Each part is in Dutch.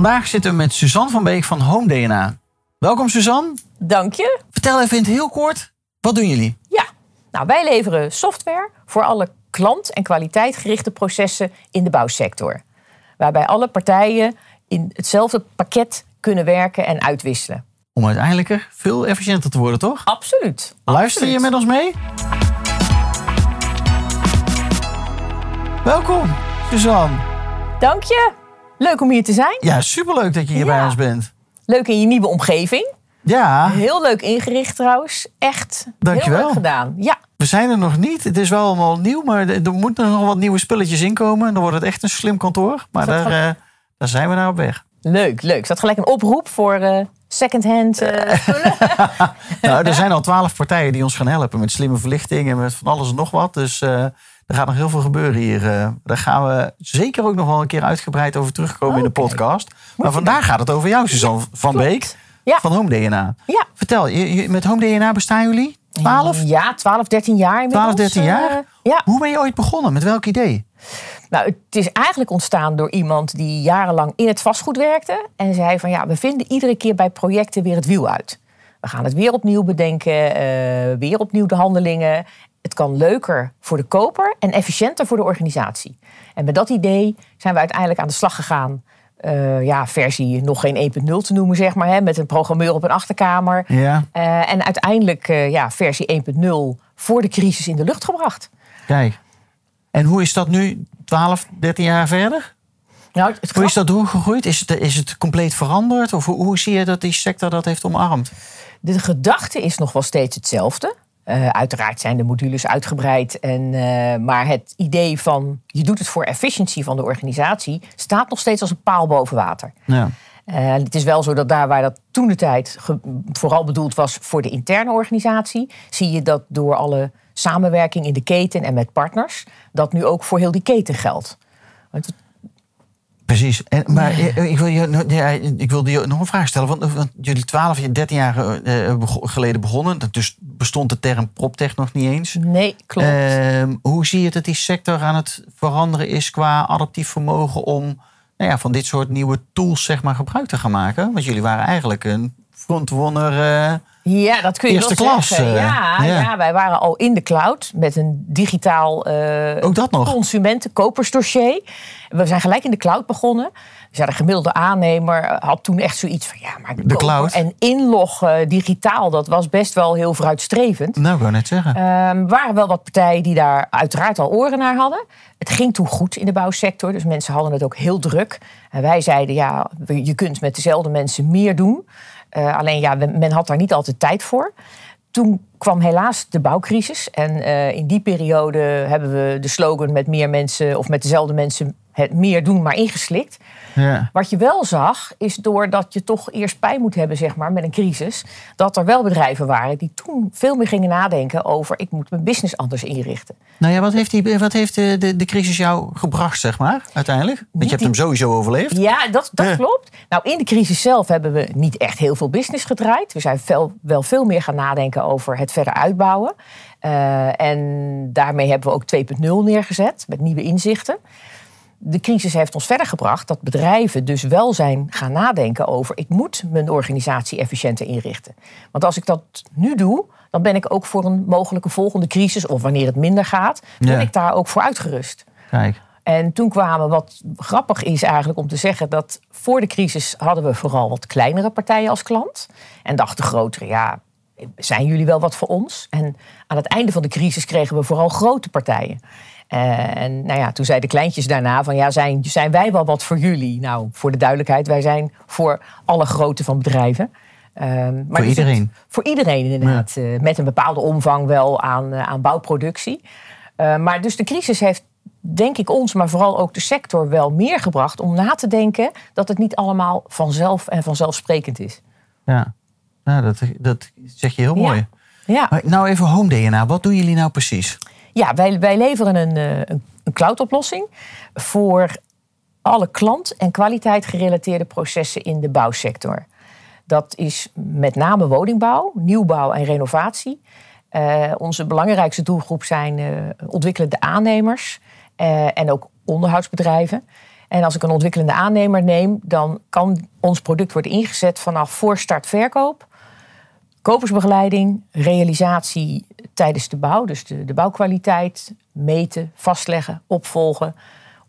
Vandaag zitten we met Suzanne van Beek van Home DNA. Welkom Suzanne. Dank je. Vertel even in het heel kort, wat doen jullie? Ja, nou, wij leveren software voor alle klant- en kwaliteitgerichte processen in de bouwsector. Waarbij alle partijen in hetzelfde pakket kunnen werken en uitwisselen. Om uiteindelijk veel efficiënter te worden, toch? Absoluut. Luister je met ons mee? Welkom, Suzanne. Dank je. Leuk om hier te zijn. Ja, superleuk dat je hier Ja. bij ons bent. Leuk in je nieuwe omgeving. Ja, Heel leuk ingericht trouwens. Echt Dankjewel. heel leuk gedaan. Ja, we zijn er nog niet. Het is wel allemaal nieuw, maar er moeten nog wat nieuwe spulletjes inkomen. Dan wordt het echt een slim kantoor. Maar daar, eh, daar zijn we naar op weg. leuk, leuk. Is dat gelijk een oproep voor eh secondhand eh, spullen? Nou, er zijn al twaalf partijen die ons gaan helpen met slimme verlichting en met van alles en nog wat. Dus er gaat nog heel veel gebeuren hier. eh. daar gaan we zeker ook nog wel een keer uitgebreid over terugkomen in de podcast. Maar vandaag gaat het over jou, Suzanne van Klopt. Beek Ja. van Home DNA. Ja. Vertel, je, je- met Home DNA bestaan jullie? 12? Ja, 12, 13 jaar inmiddels. 12, 13 jaar? eh, ja. Hoe ben je ooit begonnen? Met welk idee? Nou, het is eigenlijk ontstaan door iemand die jarenlang in het vastgoed werkte. En zei van ja, we vinden iedere keer bij projecten weer het wiel uit. We gaan het weer opnieuw bedenken, eh, weer opnieuw de handelingen. Het kan leuker voor de koper en efficiënter voor de organisatie. En met dat idee zijn we uiteindelijk aan de slag gegaan. Eh, ja, versie nog geen 1.0 te noemen, zeg maar, hè, met een programmeur op een achterkamer. Ja, Eh, en uiteindelijk eh, ja, versie 1.0 voor de crisis in de lucht gebracht. kijk. En hoe is dat nu 12, 13 jaar verder? Nou, het Hoe is dat doorgegroeid? Is het, is het compleet veranderd? Of hoe, hoe zie je dat die sector dat heeft omarmd? De gedachte is nog wel steeds hetzelfde. Eh, uiteraard zijn de modules uitgebreid. En, eh, maar het idee van je doet het voor efficiëntie van de organisatie staat nog steeds als een paal boven water. Ja. Eh, het is wel zo dat daar waar dat toen de tijd vooral bedoeld was voor de interne organisatie, zie je dat door alle samenwerking in de keten en met partners, dat nu ook voor heel die keten geldt. Precies. En, maar eh, ik, wil je, ja, ik wilde je nog een vraag stellen. Want, want jullie 12, 13 jaar geleden begonnen. Dat Dus bestond de term proptech nog niet eens. Nee, klopt. Ehm, hoe zie je dat die sector aan het veranderen is qua adaptief vermogen om nou ja, van dit soort nieuwe tools zeg maar, gebruik te gaan maken? Want jullie waren eigenlijk een frontrunner. eh, Ja, dat kun je Eerste wel klas, zeggen. eh, ja, ja. ja. wij waren al in de cloud met een digitaal eh ook dat nog. consumenten-kopersdossier. We zijn gelijk in de cloud begonnen. Dus ja, de gemiddelde aannemer had toen echt zoiets van... ja, maar koper cloud. en inloggen digitaal, dat was best wel heel vooruitstrevend. Nou, ik wou net zeggen. Ehm, Er waren wel wat partijen die daar uiteraard al oren naar hadden. Het ging toen goed in de bouwsector, dus mensen hadden het ook heel druk. En wij zeiden, ja, je kunt met dezelfde mensen meer doen. Eh, alleen ja, men had daar niet altijd tijd voor. Toen kwam helaas de bouwcrisis. En eh, in die periode hebben we de slogan met meer mensen of met dezelfde mensen het meer doen, maar ingeslikt. ja. Wat je wel zag, is doordat je toch eerst pijn moet hebben, zeg maar, met een crisis, dat er wel bedrijven waren die toen veel meer gingen nadenken over ik moet mijn business anders inrichten. Nou ja, wat heeft, die, wat heeft de, de, de crisis jou gebracht, zeg maar, uiteindelijk? Want je hebt die- hem sowieso overleefd. Ja, dat, dat Ja. klopt. Nou, in de crisis zelf hebben we niet echt heel veel business gedraaid. We zijn veel, wel veel meer gaan nadenken over het verder uitbouwen. Eh, en daarmee hebben we ook 2.0 neergezet met nieuwe inzichten. De crisis heeft ons verder gebracht dat bedrijven dus wel zijn gaan nadenken over... ik moet mijn organisatie efficiënter inrichten. Want als ik dat nu doe, dan ben ik ook voor een mogelijke volgende crisis... of wanneer het minder gaat, ben Ja. ik daar ook voor uitgerust. Kijk. En toen kwamen, wat grappig is eigenlijk om te zeggen, dat voor de crisis hadden we vooral wat kleinere partijen als klant. En dachten grotere, ja, zijn jullie wel wat voor ons? En aan het einde van de crisis kregen we vooral grote partijen. En nou ja, toen zeiden de kleintjes daarna van ja, zijn, zijn wij wel wat voor jullie? Nou, voor de duidelijkheid, wij zijn voor alle grootte van bedrijven. Ehm, maar Voor er zit- iedereen. Voor iedereen inderdaad. eh, met een bepaalde omvang wel aan, eh, aan bouwproductie. Eh, maar dus de crisis heeft, denk ik, ons, maar vooral ook de sector wel meer gebracht om na te denken dat het niet allemaal vanzelf en vanzelfsprekend is. Ja, nou, dat, dat zeg je heel Ja. mooi. Ja. Maar nou even Home DNA. Wat doen jullie nou precies? Ja, wij, wij leveren een, eh, een, een cloudoplossing voor alle klant- en kwaliteit gerelateerde processen in de bouwsector. Dat is met name woningbouw, nieuwbouw en renovatie. Eh, onze belangrijkste doelgroep zijn eh, ontwikkelende aannemers en ook onderhoudsbedrijven. En als ik een ontwikkelende aannemer neem, dan kan ons product worden ingezet vanaf voorstart verkoop kopersbegeleiding, realisatie tijdens de bouw, dus de, de bouwkwaliteit, meten, vastleggen, opvolgen,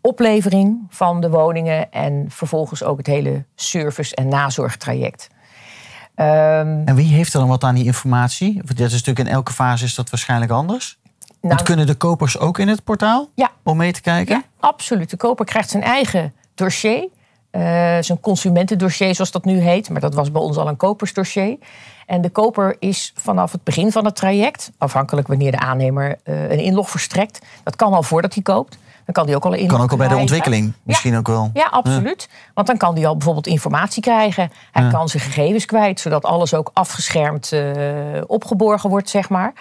oplevering van de woningen en vervolgens ook het hele service- en nazorgtraject. Ehm, En wie heeft er dan wat aan die informatie? Want Dat is natuurlijk in elke fase is dat waarschijnlijk anders. Want nou, kunnen de kopers ook in het portaal ja, om mee te kijken? Ja, absoluut. De koper krijgt zijn eigen dossier. Eh, zijn consumentendossier, zoals dat nu heet. Maar dat was bij ons al een kopersdossier. En de koper is vanaf het begin van het traject... afhankelijk wanneer de aannemer eh, een inlog verstrekt... dat kan al voordat hij koopt. Dan kan hij ook al een inlog Kan ook al bij de ontwikkeling misschien ook wel. Ja, absoluut. Want dan kan hij al bijvoorbeeld informatie krijgen. Hij kan zijn gegevens kwijt, zodat alles ook afgeschermd eh, opgeborgen wordt, zeg maar.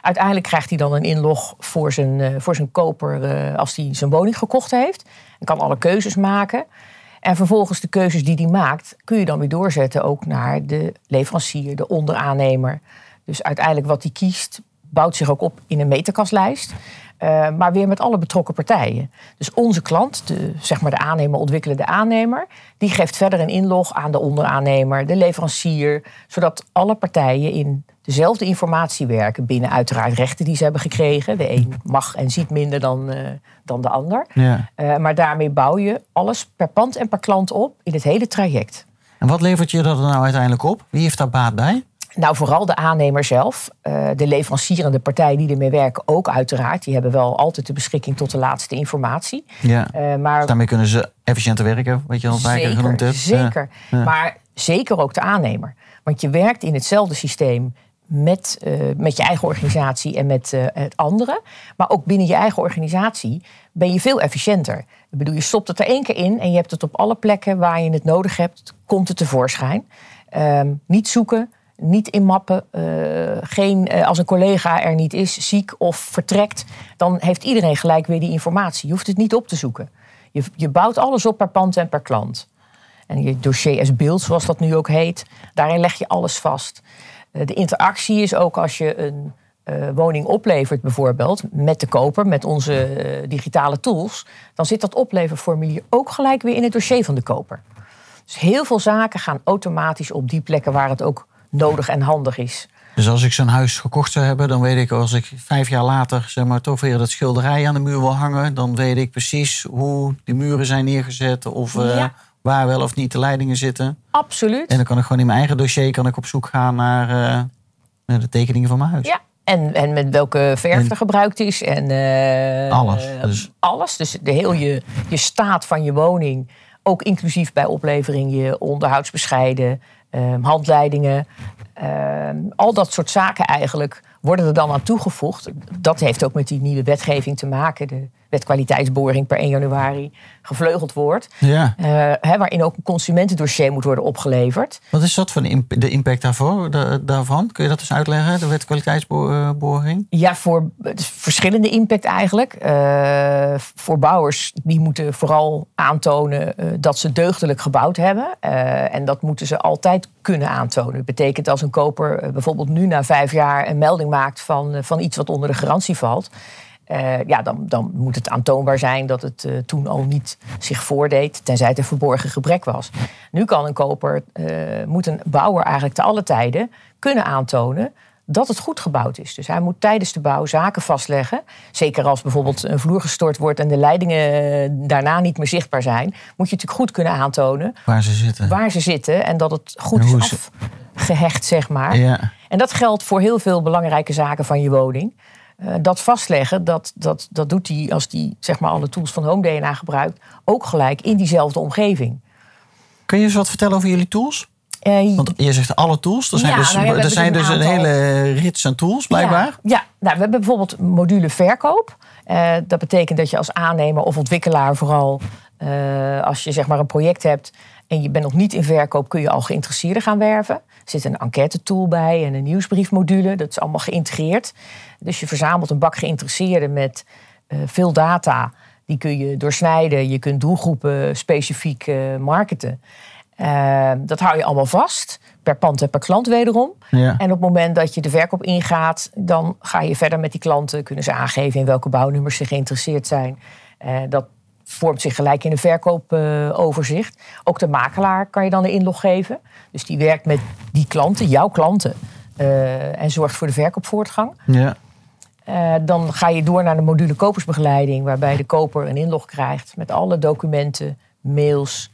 Uiteindelijk krijgt hij dan een inlog voor zijn, voor zijn koper als hij zijn woning gekocht heeft. En kan alle keuzes maken. En vervolgens de keuzes die hij maakt, kun je dan weer doorzetten ook naar de leverancier, de onderaannemer. Dus uiteindelijk wat hij kiest, bouwt zich ook op in een meterkastlijst. eh, maar weer met alle betrokken partijen. Dus onze klant, de, zeg maar de aannemer, ontwikkelende aannemer, die geeft verder een inlog aan de onderaannemer, de leverancier, zodat alle partijen in dezelfde informatie werken binnen uiteraard rechten die ze hebben gekregen. De een mag en ziet minder dan, eh, dan de ander. Ja. Eh, maar daarmee bouw je alles per pand en per klant op in het hele traject. En wat levert je dat er nou uiteindelijk op? Wie heeft daar baat bij? Nou, vooral de aannemer zelf. Eh, de leverancier en de partijen die ermee werken ook uiteraard. Die hebben wel altijd de beschikking tot de laatste informatie. Ja. Maar Daarmee kunnen ze efficiënter werken, wat je al zeker, genoemd hebt. zeker. Ja. Maar zeker ook de aannemer. Want je werkt in hetzelfde systeem met, eh, met je eigen organisatie en met eh, het andere. Maar ook binnen je eigen organisatie ben je veel efficiënter. Ik bedoel, je stopt het er één keer in en je hebt het op alle plekken waar je het nodig hebt, komt het tevoorschijn. Ehm, niet zoeken, niet inmappen. eh, geen, als een collega er niet is, ziek of vertrekt, dan heeft iedereen gelijk weer die informatie. Je hoeft het niet op te zoeken. Je, je bouwt alles op per pand en per klant. En je dossier as beeld, zoals dat nu ook heet, daarin leg je alles vast. Eh, De interactie is ook als je een eh, woning oplevert, bijvoorbeeld, met de koper, met onze eh, digitale tools, dan zit dat opleverformulier ook gelijk weer in het dossier van de koper. Dus heel veel zaken gaan automatisch op die plekken waar het ook nodig en handig is. Dus als ik zo'n huis gekocht zou hebben, dan weet ik als ik vijf jaar later zeg maar, toch weer dat schilderij aan de muur wil hangen, dan weet ik precies hoe die muren zijn neergezet of Ja. Waar wel of niet de leidingen zitten. Absoluut. En dan kan ik gewoon in mijn eigen dossier kan ik op zoek gaan naar, eh, naar de tekeningen van mijn huis. Ja, en, en met welke verf er gebruikt is. En, eh, Alles, eh, dus- alles. Dus de heel je, je staat van je woning. Ook inclusief bij oplevering je onderhoudsbescheiden, eh, handleidingen. eh, al dat soort zaken eigenlijk worden er dan aan toegevoegd. Dat heeft ook met die nieuwe wetgeving te maken. De wet kwaliteitsboring per 1 januari gevleugeld wordt. Ja. eh, hè, waarin ook een consumentendossier moet worden opgeleverd. Wat is dat imp- de impact daarvoor, da- daarvan? Kun je dat eens uitleggen, de wet kwaliteitsboring? Ja, voor verschillende impact eigenlijk. Eh, voor bouwers, die moeten vooral aantonen eh, dat ze deugdelijk gebouwd hebben. Eh, en dat moeten ze altijd kunnen aantonen. Dat betekent als een koper eh, bijvoorbeeld nu na vijf jaar een melding maakt van, eh, van iets wat onder de garantie valt. Eh, ja, dan, dan moet het aantoonbaar zijn dat het eh, toen al niet zich voordeed, tenzij het een verborgen gebrek was. Nu kan een koper, eh, moet een bouwer eigenlijk te alle tijden kunnen aantonen dat het goed gebouwd is. Dus hij moet tijdens de bouw zaken vastleggen. Zeker als bijvoorbeeld een vloer gestort wordt en de leidingen daarna niet meer zichtbaar zijn, moet je natuurlijk goed kunnen aantonen Waar ze zitten. waar ze zitten en dat het goed is afgehecht, zeg maar. Ja. En dat geldt voor heel veel belangrijke zaken van je woning. Eh, dat vastleggen, dat, dat, dat doet hij als hij zeg maar, alle tools van Home DNA gebruikt, ook gelijk in diezelfde omgeving. Kun je eens wat vertellen over jullie tools? Eh, Want je zegt alle tools. Er zijn Ja, dus, nou ja, er zijn dus dus een hele rits aan tools, blijkbaar. Ja, ja. Nou, we hebben bijvoorbeeld module verkoop. Eh, dat betekent dat je als aannemer of ontwikkelaar vooral als je zeg maar een project hebt en je bent nog niet in verkoop, kun je al geïnteresseerden gaan werven. Er zit een enquête tool bij en een nieuwsbriefmodule. Dat is allemaal geïntegreerd. Dus je verzamelt een bak geïnteresseerden met eh, veel data. Die kun je doorsnijden. Je kunt doelgroepen specifiek eh, marketen. Uh, dat hou je allemaal vast. Per pand en per klant wederom. Ja. En op het moment dat je de verkoop ingaat, dan ga je verder met die klanten. Kunnen ze aangeven in welke bouwnummers ze geïnteresseerd zijn. Uh, dat vormt zich gelijk in een verkoopoverzicht. Ook de makelaar kan je dan een inlog geven. Dus die werkt met die klanten, jouw klanten. Uh, en zorgt voor de verkoopvoortgang. Ja. Uh, dan ga je door naar de module kopersbegeleiding, waarbij de koper een inlog krijgt met alle documenten, mails,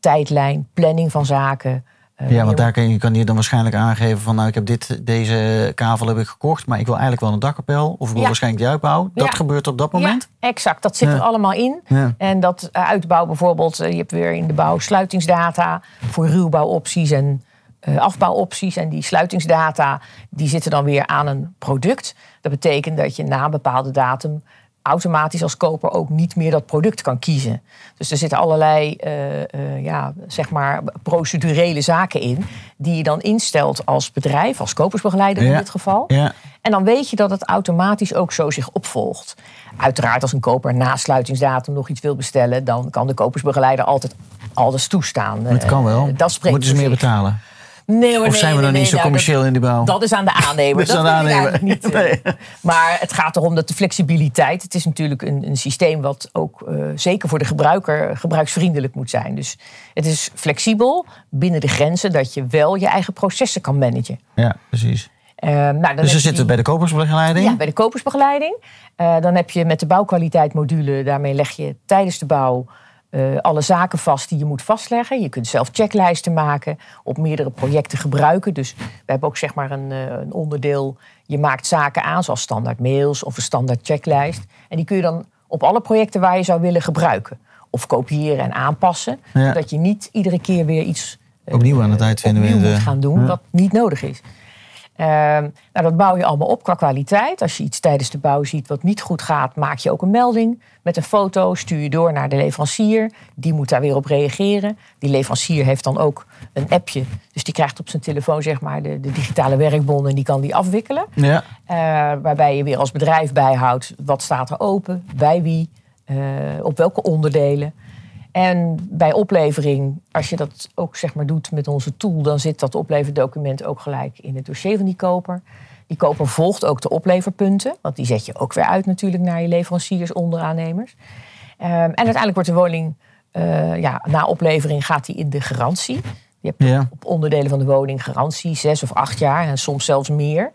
tijdlijn, planning van zaken. Uh, ja, want daar kan je, kan je dan waarschijnlijk aangeven van nou ik heb dit, deze kavel heb ik gekocht, maar ik wil eigenlijk wel een dakkapel of ik wil Ja. waarschijnlijk die uitbouw. Dat Ja. gebeurt op dat moment. Ja, exact. Dat zit er allemaal in. En dat eh, uitbouw bijvoorbeeld, eh, je hebt weer in de bouw sluitingsdata voor ruwbouwopties en eh, afbouwopties. En die sluitingsdata die zitten dan weer aan een product. Dat betekent dat je na een bepaalde datum automatisch als koper ook niet meer dat product kan kiezen. Dus er zitten allerlei eh, eh, ja, zeg maar procedurele zaken in die je dan instelt als bedrijf, als kopersbegeleider in dit geval. Ja. En dan weet je dat het automatisch ook zo zich opvolgt. Uiteraard, als een koper na sluitingsdatum nog iets wil bestellen, dan kan de kopersbegeleider altijd alles toestaan. Het kan wel. Eh, Dat spreekt Moeten ze meer betalen? Nee, hoor, Of nee, zijn we dan nee, niet zo nou, commercieel in die bouw? Dat, is aan de aannemer. Dat is aan de aannemer. niet. eh. Maar het gaat erom dat de flexibiliteit. Het is natuurlijk een, een systeem wat ook eh, zeker voor de gebruiker gebruiksvriendelijk moet zijn. Dus het is flexibel binnen de grenzen dat je wel je eigen processen kan managen. Ja, precies. Eh, nou, dan Dus je zitten bij de kopersbegeleiding. ja, bij de kopersbegeleiding. Dan heb je met de bouwkwaliteitmodule, daarmee leg je tijdens de bouw eh, alle zaken vast die je moet vastleggen. Je kunt zelf checklijsten maken, op meerdere projecten gebruiken. Dus we hebben ook zeg maar een, eh, een onderdeel, je maakt zaken aan, zoals standaard mails of een standaard checklijst. En die kun je dan op alle projecten waar je zou willen gebruiken. Of kopiëren en aanpassen, Ja. zodat je niet iedere keer weer iets eh, Opnieuw aan het uitvinden. opnieuw moet gaan doen, Ja. wat niet nodig is. Ehm, nou, dat bouw je allemaal op qua kwaliteit. Als je iets tijdens de bouw ziet wat niet goed gaat, maak je ook een melding met een foto, stuur je door naar de leverancier. Die moet daar weer op reageren. Die leverancier heeft dan ook een appje. Dus die krijgt op zijn telefoon zeg maar, de, de digitale werkbon en die kan die afwikkelen. Ja. Eh, waarbij je weer als bedrijf bijhoudt wat staat er open, bij wie, eh, op welke onderdelen. En bij oplevering, als je dat ook zeg maar doet met onze tool, dan zit dat opleverdocument ook gelijk in het dossier van die koper. Die koper volgt ook de opleverpunten, want die zet je ook weer uit natuurlijk naar je leveranciers, onderaannemers. Ehm, en uiteindelijk wordt de woning, eh, ja, na oplevering gaat die in de garantie. Je hebt Ja. op onderdelen van de woning garantie, zes of acht jaar en soms zelfs meer.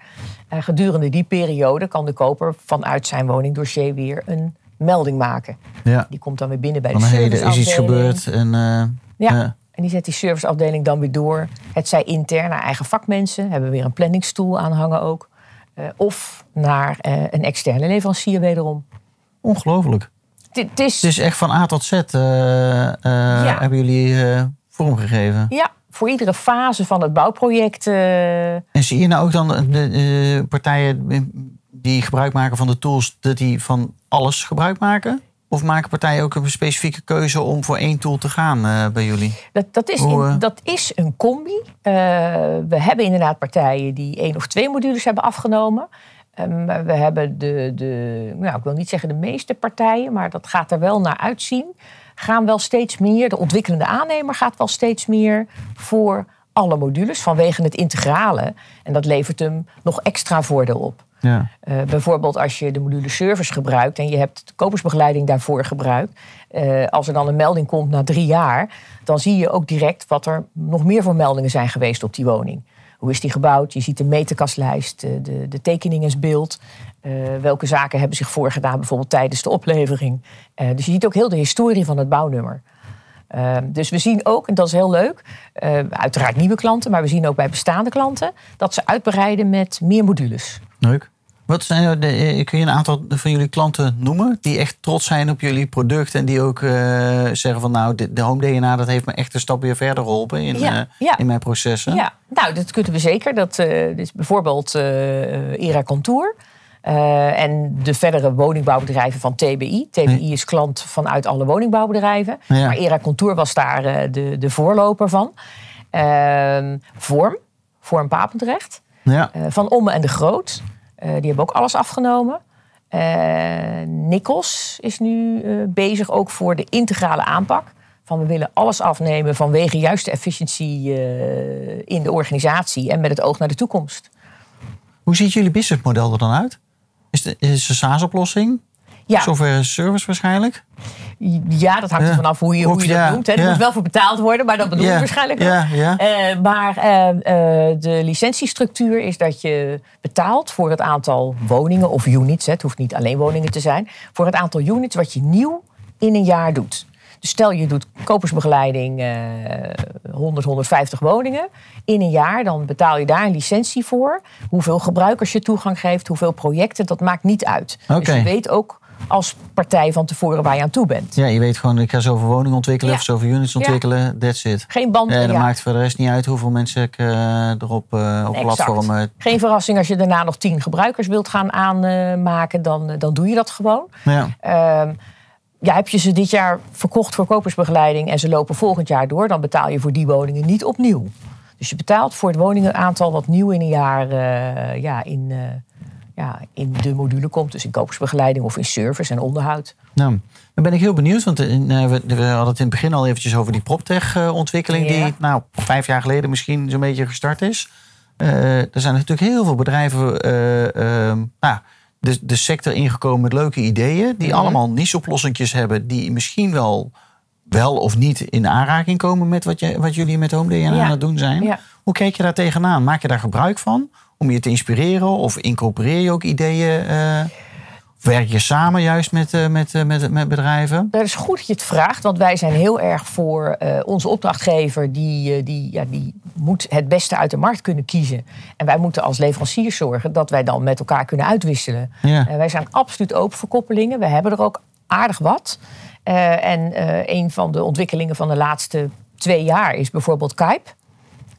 En gedurende die periode kan de koper vanuit zijn woningdossier weer een melding maken. ja. Die komt dan weer binnen bij de hé, er is iets serviceafdeling. gebeurd. En, eh, Ja. ja. En die zet die serviceafdeling dan weer door. Het zij intern naar eigen vakmensen. Hebben we weer een planningstoel aanhangen ook. Eh, of naar eh, een externe leverancier wederom. Ongelooflijk. Het is, is echt van A tot Z hebben jullie vormgegeven. ja, voor iedere fase van het bouwproject. En zie je nou ook dan de partijen die gebruik maken van de tools, dat die van alles gebruik maken? Of maken partijen ook een specifieke keuze om voor één tool te gaan eh, bij jullie? Dat, dat, is Hoe, in- eh? dat is een combi. Eh, we hebben inderdaad partijen die één of twee modules hebben afgenomen. Maar we hebben de, de, nou, ik wil niet zeggen de meeste partijen, maar dat gaat er wel naar uitzien. Gaan wel steeds meer, de ontwikkelende aannemer gaat wel steeds meer voor alle modules vanwege het integrale. En dat levert hem nog extra voordeel op. Ja. Eh, bijvoorbeeld als je de module service gebruikt en je hebt de kopersbegeleiding daarvoor gebruikt. eh, als er dan een melding komt na drie jaar, dan zie je ook direct wat er nog meer voor meldingen zijn geweest op die woning. Hoe is die gebouwd? Je ziet de meterkastlijst, eh, de, de tekening is beeld. Eh, welke zaken hebben zich voorgedaan, bijvoorbeeld tijdens de oplevering. Dus je ziet ook heel de historie van het bouwnummer. Eh, dus we zien ook, en dat is heel leuk, uiteraard nieuwe klanten, maar we zien ook bij bestaande klanten dat ze uitbreiden met meer modules. Leuk. Wat zijn de, eh, kun je een aantal van jullie klanten noemen die echt trots zijn op jullie product en die ook eh, zeggen van nou, de, de Home DNA dat heeft me echt een stap weer verder geholpen in, Ja, eh, ja. in mijn processen? Ja, nou, dat kunnen we zeker. Dat uh, is bijvoorbeeld Era Contour. En de verdere woningbouwbedrijven van TBI. TBI is klant vanuit alle woningbouwbedrijven. Ja. Maar Era Contour was daar de, de voorloper van. Ehm, Vorm, Vorm Papendrecht. Ja. Eh, van Omme en de Groot. Eh, die hebben ook alles afgenomen. Eh Nikkels is nu bezig ook voor de integrale aanpak. Van we willen alles afnemen vanwege juist de efficiëntie in de organisatie en met het oog naar de toekomst. Hoe ziet jullie businessmodel er dan uit? Is het, is het een SaaS-oplossing? Ja, Software service waarschijnlijk? ja dat hangt er vanaf hoe je, hoe je dat noemt. Hè. Er moet wel voor betaald worden, maar dat bedoel je Ja, waarschijnlijk. Ja. Eh, maar eh, eh, de licentiestructuur is dat je betaalt voor het aantal woningen of units. Hè, het hoeft niet alleen woningen te zijn. Voor het aantal units wat je nieuw in een jaar doet. Dus stel je doet kopersbegeleiding eh 100, 150 woningen in een jaar. Dan betaal je daar een licentie voor. Hoeveel gebruikers je toegang geeft, hoeveel projecten, dat maakt niet uit. Dus je weet ook als partij van tevoren waar je aan toe bent. Ja, je weet gewoon, ik ga zoveel woningen ontwikkelen Ja. of zoveel units ontwikkelen. That's it. Geen band. Ja, dat ja. maakt voor de rest niet uit hoeveel mensen ik eh, erop uh, op platformen. Geen verrassing als je daarna nog tien gebruikers wilt gaan aanmaken, dan, eh, dan doe je dat gewoon. Ja. Ehm, ja, heb je ze dit jaar verkocht voor kopersbegeleiding en ze lopen volgend jaar door, dan betaal je voor die woningen niet opnieuw. Dus je betaalt voor het woningenaantal wat nieuw in een jaar ja, in, ja, in de module komt. Dus in kopersbegeleiding of in service en onderhoud. Nou, dan ben ik heel benieuwd, want eh, we, we hadden het in het begin al eventjes over die PropTech-ontwikkeling, Ja. die nou, vijf jaar geleden misschien zo'n beetje gestart is. Eh, er zijn natuurlijk heel veel bedrijven, eh, ehm, nou, de, de sector ingekomen met leuke ideeën, die Mhm. allemaal niche-oplossingjes hebben, die misschien wel, wel of niet in aanraking komen met wat, je, wat jullie met Home DNA Ja. aan het doen zijn. Hoe kijk je daar tegenaan? Maak je daar gebruik van om je te inspireren of incorporeer je ook ideeën? eh, werk je samen juist met, eh, met, eh, met, met bedrijven? Dat is goed dat je het vraagt, want wij zijn heel erg voor onze opdrachtgever. Die, die, ja, die moet het beste uit de markt kunnen kiezen. En wij moeten als leveranciers zorgen dat wij dan met elkaar kunnen uitwisselen. Ja. Wij zijn absoluut open voor koppelingen. We hebben er ook aardig wat. En een van de ontwikkelingen van de laatste twee jaar is bijvoorbeeld Kype.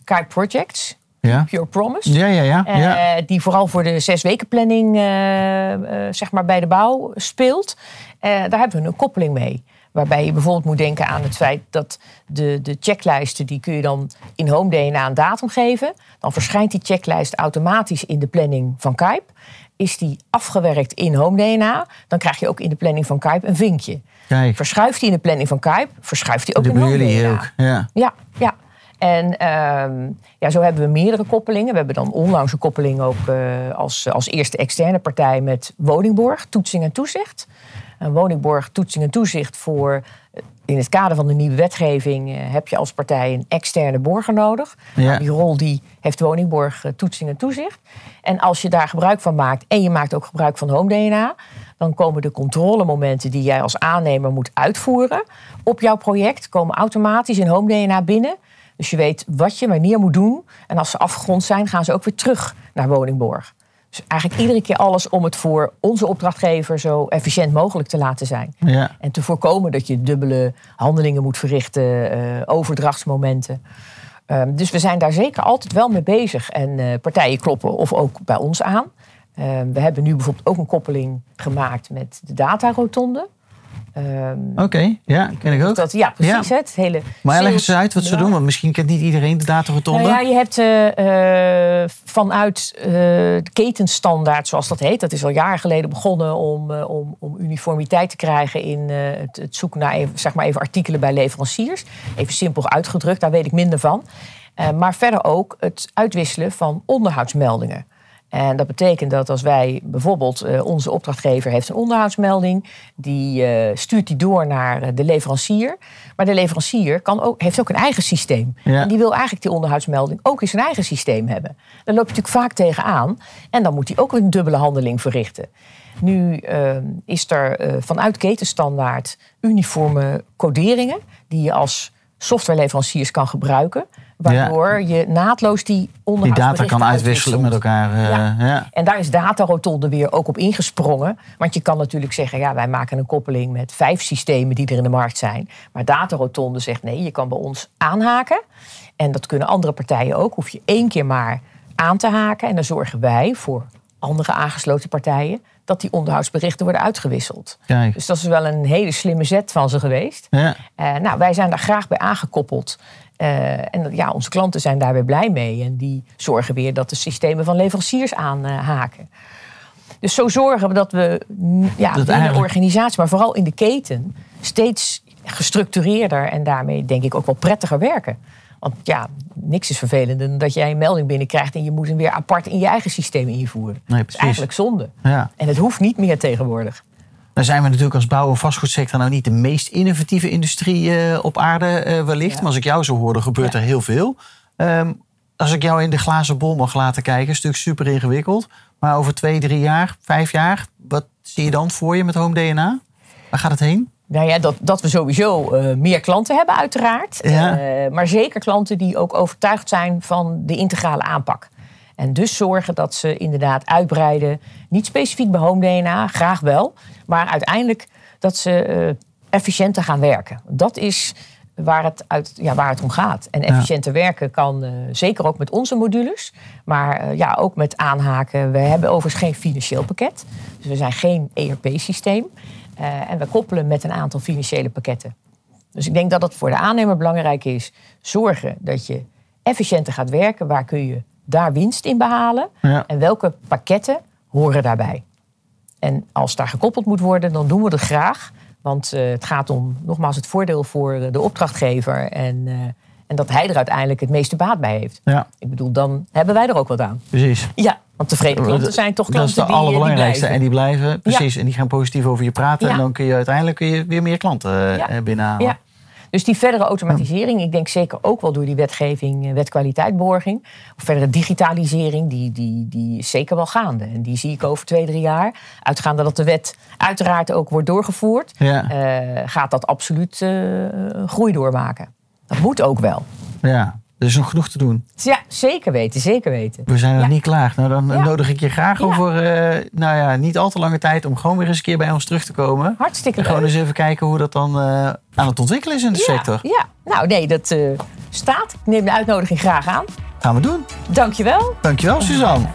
Kype Projects, Ja, Pure Promise. ja, ja. ja, Eh. Die vooral voor de zes weken planning eh, eh, zeg maar bij de bouw speelt. Daar hebben we een koppeling mee. Waarbij je bijvoorbeeld moet denken aan het feit dat de, de checklijsten... die kun je dan in Home DNA een datum geven. Dan verschijnt die checklist automatisch in de planning van Kype. Is die afgewerkt in Home DNA... dan krijg je ook in de planning van Kype een vinkje. Kijk, Verschuift die in de planning van Kype, verschuift die ook in Home DNA. ook. Ja. Ja, ja. En ehm, ja, zo hebben we meerdere koppelingen. We hebben dan onlangs een koppeling ook eh, als, als eerste externe partij met Woningborg, toetsing en toezicht. Woningborg, toetsing en toezicht voor. eh, In het kader van de nieuwe wetgeving eh, heb je als partij een externe borger nodig. Ja. Nou, die rol die heeft Woningborg toetsing en toezicht. En als je daar gebruik van maakt en je maakt ook gebruik van Home DNA, dan komen de controlemomenten die jij als aannemer moet uitvoeren op jouw project, komen automatisch in Home DNA binnen. Dus je weet wat je wanneer moet doen. En als ze afgerond zijn, gaan ze ook weer terug naar Woningborg. Dus eigenlijk iedere keer alles om het voor onze opdrachtgever zo efficiënt mogelijk te laten zijn. Ja. En te voorkomen dat je dubbele handelingen moet verrichten, eh, overdrachtsmomenten. Ehm, dus we zijn daar zeker altijd wel mee bezig. En eh, partijen kloppen of ook bij ons aan. Ehm, we hebben nu bijvoorbeeld ook een koppeling gemaakt met de datarotonde. Ehm, Oké, ja, ken ik ook. dat, ja, precies. Ja. Het hele Maar leg eens uit wat ze doen, want misschien kent niet iedereen de datarotonde. nou ja, je hebt eh, eh, vanuit de ketenstandaard, zoals dat heet, dat is al jaren geleden begonnen om, om, om uniformiteit te krijgen in het, het zoeken naar even, zeg maar even artikelen bij leveranciers. Even simpel uitgedrukt, daar weet ik minder van. Maar verder ook het uitwisselen van onderhoudsmeldingen. En dat betekent dat als wij bijvoorbeeld, eh, onze opdrachtgever heeft een onderhoudsmelding, die eh, stuurt die door naar eh, de leverancier. Maar de leverancier kan ook, heeft ook een eigen systeem. Ja. En die wil eigenlijk die onderhoudsmelding ook in zijn eigen systeem hebben. Daar loop je natuurlijk vaak tegenaan. En dan moet hij ook een dubbele handeling verrichten. Nu eh, is er vanuit ketenstandaard uniforme coderingen die je als softwareleveranciers kan gebruiken. Waardoor je naadloos die die onderhoudsberichten data kan uitwisselen met elkaar. eh, Ja. ja. En daar is Datarotonde weer ook op ingesprongen. Want je kan natuurlijk zeggen, ja, wij maken een koppeling met vijf systemen die er in de markt zijn. Maar Datarotonde zegt nee, je kan bij ons aanhaken. En dat kunnen andere partijen ook. Hoef je één keer maar aan te haken. En dan zorgen wij voor andere aangesloten partijen, dat die onderhoudsberichten worden uitgewisseld. Kijk. Dus dat is wel een hele slimme zet van ze geweest. Ja. Eh, nou, wij zijn daar graag bij aangekoppeld. Eh, en ja, onze klanten zijn daar weer blij mee. En die zorgen weer dat de systemen van leveranciers aanhaken. Dus zo zorgen we dat we ja, Dat binnen de organisatie, maar vooral in de keten, steeds gestructureerder en daarmee denk ik ook wel prettiger werken. Want ja, niks is vervelender dan dat jij een melding binnenkrijgt en je moet hem weer apart in je eigen systeem invoeren. Nee, dat is precies. eigenlijk zonde. Ja. En het hoeft niet meer tegenwoordig. Dan zijn we natuurlijk als bouw- en vastgoedsector nou niet de meest innovatieve industrie eh, op aarde eh, wellicht. Ja. Maar als ik jou zo hoorde, gebeurt Ja. er heel veel. Ehm, als ik jou in de glazen bol mag laten kijken, is het natuurlijk super ingewikkeld. Maar over twee, drie jaar, vijf jaar, wat zie je dan voor je met Home DNA? Waar gaat het heen? Nou ja, dat, dat we sowieso eh, meer klanten hebben, uiteraard. Ja. Maar zeker klanten die ook overtuigd zijn van de integrale aanpak. En dus zorgen dat ze inderdaad uitbreiden. Niet specifiek bij Home DNA, graag wel. Maar uiteindelijk dat ze eh, efficiënter gaan werken. Dat is waar het, uit, ja, waar het om gaat. En efficiënter werken kan eh, zeker ook met onze modules. Maar eh, ja, ook met aanhaken. We hebben overigens geen financieel pakket. Dus we zijn geen ERP-systeem. En we koppelen met een aantal financiële pakketten. Dus ik denk dat het voor de aannemer belangrijk is... zorgen dat je efficiënter gaat werken. Waar kun je daar winst in behalen? Ja. En welke pakketten horen daarbij? En als daar gekoppeld moet worden, dan doen we dat graag. Want eh, het gaat om, nogmaals, het voordeel voor de opdrachtgever. En, eh, en dat hij er uiteindelijk het meeste baat bij heeft. Ja, Ik bedoel, dan hebben wij er ook wat aan. precies. Ja, want tevreden klanten zijn toch Dat klanten is de die, eh, die allerbelangrijkste. en die blijven, precies. En die gaan positief over je praten. Ja. En dan kun je uiteindelijk kun je weer meer klanten eh, Ja. eh, binnenhalen. Dus die verdere automatisering, ik denk zeker ook wel door die wetgeving, eh, wet kwaliteitborging, of verdere digitalisering, die, die, die is zeker wel gaande. En die zie ik over twee, drie jaar. Uitgaande dat de wet uiteraard ook wordt doorgevoerd, Ja. eh, gaat dat absoluut eh, groei doormaken. Dat moet ook wel. ja. Er is nog genoeg te doen. Ja, zeker weten, zeker weten. We zijn nog Ja. niet klaar. Nou, dan Ja. nodig ik je graag Ja. over, eh, nou ja, niet al te lange tijd om gewoon weer eens een keer bij ons terug te komen. Hartstikke En gewoon leuk. eens even kijken hoe dat dan eh, aan het ontwikkelen is in de sector. ja, nou nee, dat eh, staat. Ik neem de uitnodiging graag aan. Gaan we doen. Dankjewel. Dankjewel, Suzanne.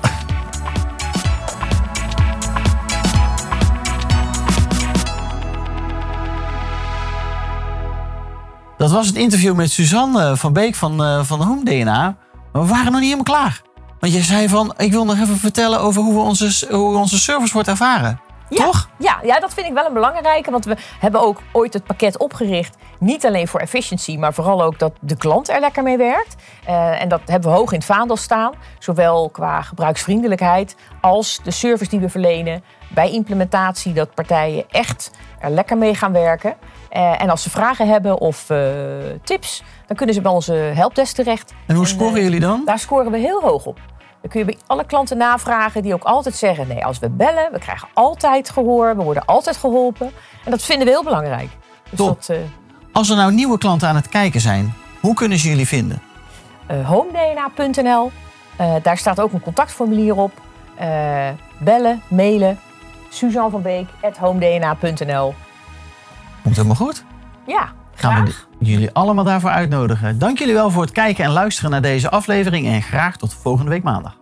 Dat was het interview met Suzanne eh, van Beek van, eh, van Home DNA. Maar we waren nog niet helemaal klaar. Want je zei van, ik wil nog even vertellen over hoe, we onze, hoe onze service wordt ervaren. Ja, Toch? Ja, ja, dat vind ik wel een belangrijke. Want we hebben ook ooit het pakket opgericht. Niet alleen voor efficiëntie, maar vooral ook dat de klant er lekker mee werkt. Eh, en dat hebben we hoog in het vaandel staan. Zowel qua gebruiksvriendelijkheid als de service die we verlenen. Bij implementatie dat partijen echt er lekker mee gaan werken. Eh, en als ze vragen hebben of eh, tips, dan kunnen ze bij onze helpdesk terecht. En hoe En, scoren jullie dan? Daar scoren we heel hoog op. Dan kun je bij alle klanten navragen die ook altijd zeggen: nee, als we bellen, we krijgen altijd gehoor, we worden altijd geholpen. En dat vinden we heel belangrijk. Dus Top. dat, Als er nou nieuwe klanten aan het kijken zijn, hoe kunnen ze jullie vinden? eh, homedna.nl, eh, daar staat ook een contactformulier op. Eh, bellen, mailen, Suzanne van Beek, at homedna.nl. Komt helemaal goed. Ja, Gaan we jullie allemaal daarvoor uitnodigen. Dank jullie wel voor het kijken en luisteren naar deze aflevering. En graag tot volgende week maandag.